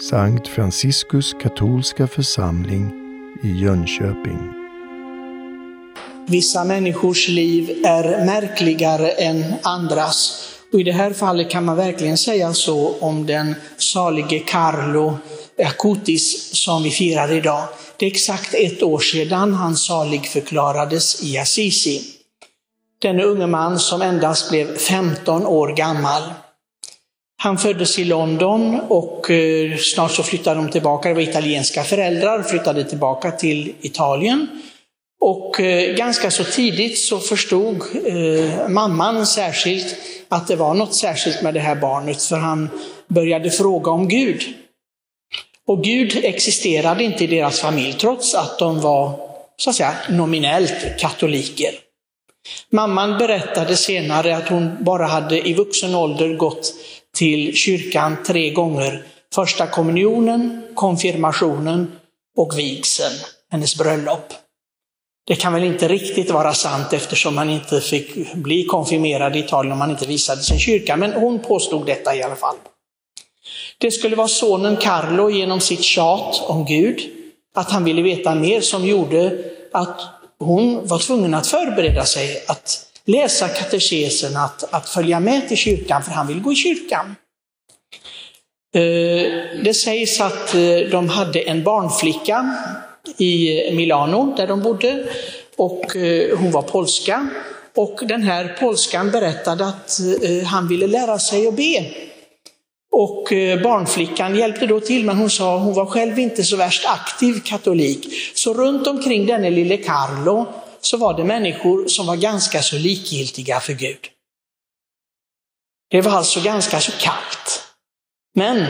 Sankt Franciskus katolska församling i Jönköping. Vissa människors liv är märkligare än andras. Och I det här fallet kan man verkligen säga så om den salige Carlo Acutis som vi firar idag. Det är exakt ett år sedan han saligförklarades i Assisi. Denne unge man som endast blev 15 år gammal. Han föddes i London och eh, snart så flyttade de tillbaka, det var italienska föräldrar, flyttade tillbaka till Italien. Och eh, ganska så tidigt så förstod eh, mamman särskilt att det var något särskilt med det här barnet, för han började fråga om Gud. Och Gud existerade inte i deras familj, trots att de var så att säga nominellt katoliker. Mamman berättade senare att hon bara hade i vuxen ålder gått till kyrkan tre gånger. Första kommunionen, konfirmationen och vigseln, hennes bröllop. Det kan väl inte riktigt vara sant eftersom man inte fick bli konfirmerad i Italien om man inte visade sin kyrka, men hon påstod detta i alla fall. Det skulle vara sonen Carlo genom sitt tjat om Gud, att han ville veta mer, som gjorde att hon var tvungen att förbereda sig, att läsa katekesen, att, att följa med till kyrkan, för han vill gå i kyrkan. Eh, det sägs att eh, de hade en barnflicka i Milano där de bodde och eh, hon var polska. Och den här polskan berättade att han ville lära sig att be. Och barnflickan hjälpte då till, men hon sa hon var själv inte så värst aktiv katolik. Så runt omkring denne lille Carlo så var det människor som var ganska så likgiltiga för Gud. Det var alltså ganska så kallt. Men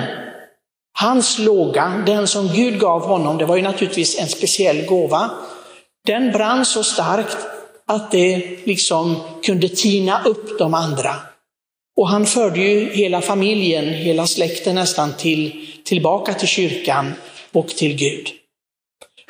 hans låga, den som Gud gav honom, det var ju naturligtvis en speciell gåva, den brann så starkt att det liksom kunde tina upp de andra. Och han förde ju hela familjen, hela släkten nästan till, tillbaka till kyrkan och till Gud.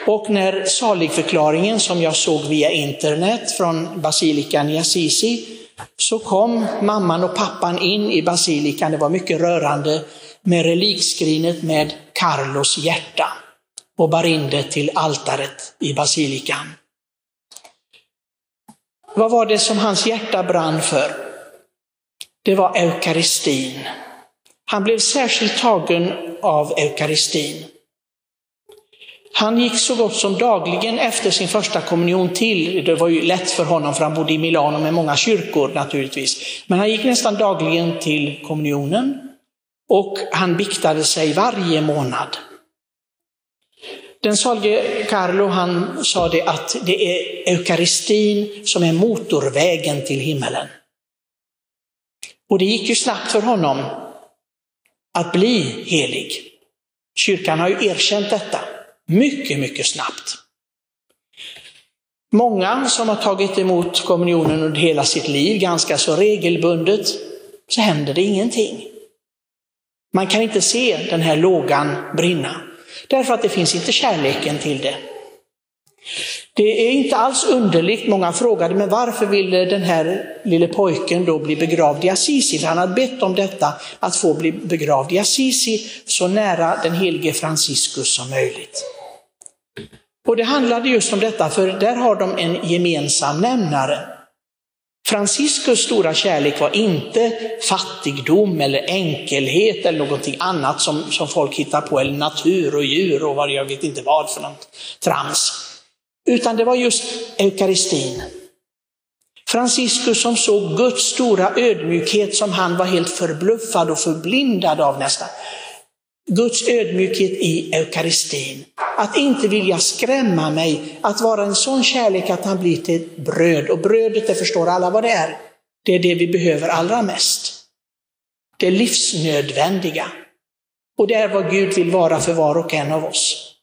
Och när saligförklaringen som jag såg via internet från basilikan i Assisi, så kom mamman och pappan in i basilikan, det var mycket rörande, med relikskrinet med Carlos hjärta och bar in det till altaret i basilikan. Vad var det som hans hjärta brann för? Det var eukaristin. Han blev särskilt tagen av eukaristin. Han gick så gott som dagligen efter sin första kommunion till, det var ju lätt för honom för han bodde i Milano med många kyrkor naturligtvis, men han gick nästan dagligen till kommunionen och han biktade sig varje månad. Den salige Carlo han sa det att det är eukaristin som är motorvägen till himmelen. Och det gick ju snabbt för honom att bli helig. Kyrkan har ju erkänt detta mycket, mycket snabbt. Många som har tagit emot kommunionen under hela sitt liv, ganska så regelbundet, så händer det ingenting. Man kan inte se den här lågan brinna, därför att det finns inte kärleken till det. Det är inte alls underligt, många frågade, men varför ville den här lille pojken då bli begravd i Assisi? Han hade bett om detta, att få bli begravd i Assisi, så nära den helige Franciscus som möjligt. Och det handlade just om detta, för där har de en gemensam nämnare. Franciscus stora kärlek var inte fattigdom eller enkelhet eller någonting annat som, som folk hittar på, eller natur och djur och vad jag vet inte vad för något trams. Utan det var just eukaristin. Franciscus som såg Guds stora ödmjukhet som han var helt förbluffad och förblindad av nästan. Guds ödmjukhet i eukaristin. Att inte vilja skrämma mig, att vara en sån kärlek att han blir till bröd. Och brödet, det förstår alla vad det är. Det är det vi behöver allra mest. Det livsnödvändiga. Och det är vad Gud vill vara för var och en av oss.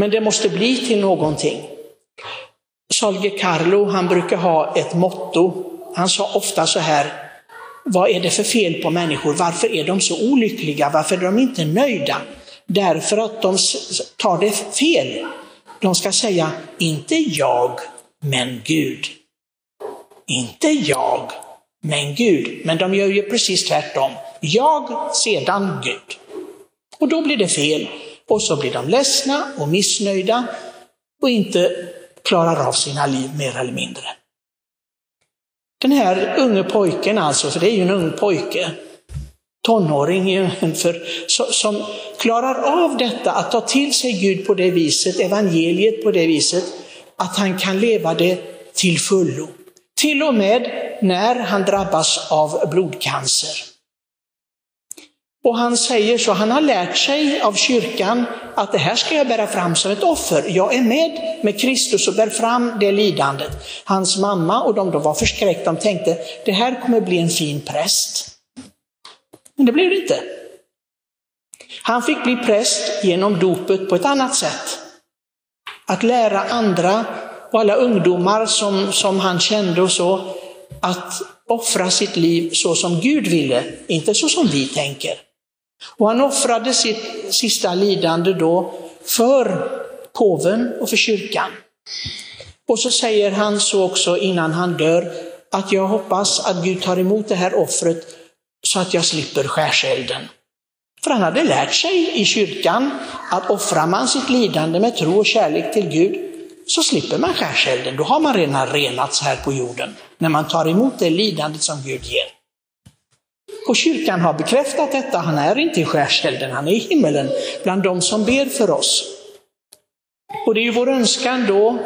Men det måste bli till någonting. Salge Carlo, han brukar ha ett motto. Han sa ofta så här, vad är det för fel på människor? Varför är de så olyckliga? Varför är de inte nöjda? Därför att de tar det fel. De ska säga, inte jag, men Gud. Inte jag, men Gud. Men de gör ju precis tvärtom. Jag, sedan Gud. Och då blir det fel. Och så blir de ledsna och missnöjda och inte klarar av sina liv mer eller mindre. Den här unge pojken alltså, för det är ju en ung pojke, tonåring för, som klarar av detta, att ta till sig Gud på det viset, evangeliet på det viset, att han kan leva det till fullo. Till och med när han drabbas av blodcancer. Och han säger så, han har lärt sig av kyrkan att det här ska jag bära fram som ett offer. Jag är med med Kristus och bär fram det lidandet. Hans mamma och de då var förskräckta, de tänkte det här kommer bli en fin präst. Men det blev det inte. Han fick bli präst genom dopet på ett annat sätt. Att lära andra och alla ungdomar som, som han kände och så, att offra sitt liv så som Gud ville, inte så som vi tänker. Och han offrade sitt sista lidande då för påven och för kyrkan. Och så säger han så också innan han dör, att jag hoppas att Gud tar emot det här offret så att jag slipper skärselden. För han hade lärt sig i kyrkan att offrar man sitt lidande med tro och kärlek till Gud så slipper man skärselden. Då har man redan renats här på jorden, när man tar emot det lidandet som Gud ger. Och kyrkan har bekräftat detta, han är inte i skärselden, han är i himmelen bland de som ber för oss. Och det är ju vår önskan då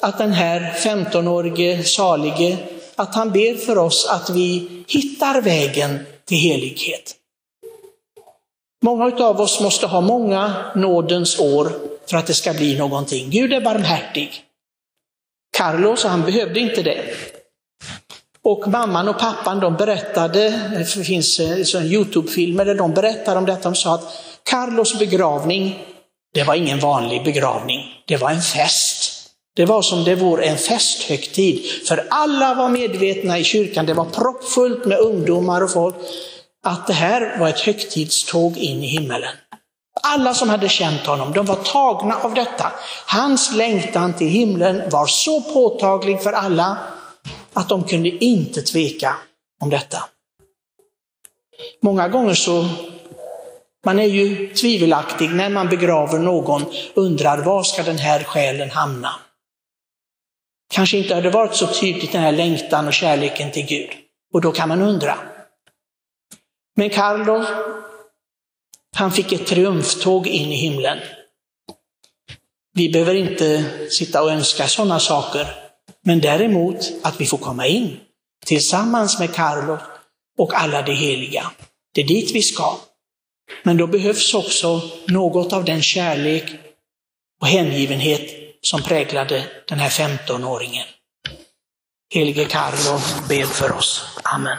att den här 15-årige salige, att han ber för oss att vi hittar vägen till helighet. Många av oss måste ha många nådens år för att det ska bli någonting. Gud är barmhärtig. Carlos, han behövde inte det. Och mamman och pappan de berättade, det finns eh, en Youtube-filmer där de berättar om detta, de sa att Carlos begravning, det var ingen vanlig begravning, det var en fest. Det var som det vore en festhögtid, för alla var medvetna i kyrkan, det var proppfullt med ungdomar och folk, att det här var ett högtidståg in i himmelen. Alla som hade känt honom, de var tagna av detta. Hans längtan till himlen var så påtaglig för alla att de kunde inte tveka om detta. Många gånger så, man är ju tvivelaktig när man begraver någon, undrar var ska den här själen hamna? Kanske inte har det varit så tydligt den här längtan och kärleken till Gud. Och då kan man undra. Men Carlo, han fick ett triumftåg in i himlen. Vi behöver inte sitta och önska sådana saker, men däremot att vi får komma in tillsammans med Carlo och alla de heliga. Det är dit vi ska. Men då behövs också något av den kärlek och hängivenhet som präglade den här 15-åringen. Helige Carlo, bed för oss. Amen.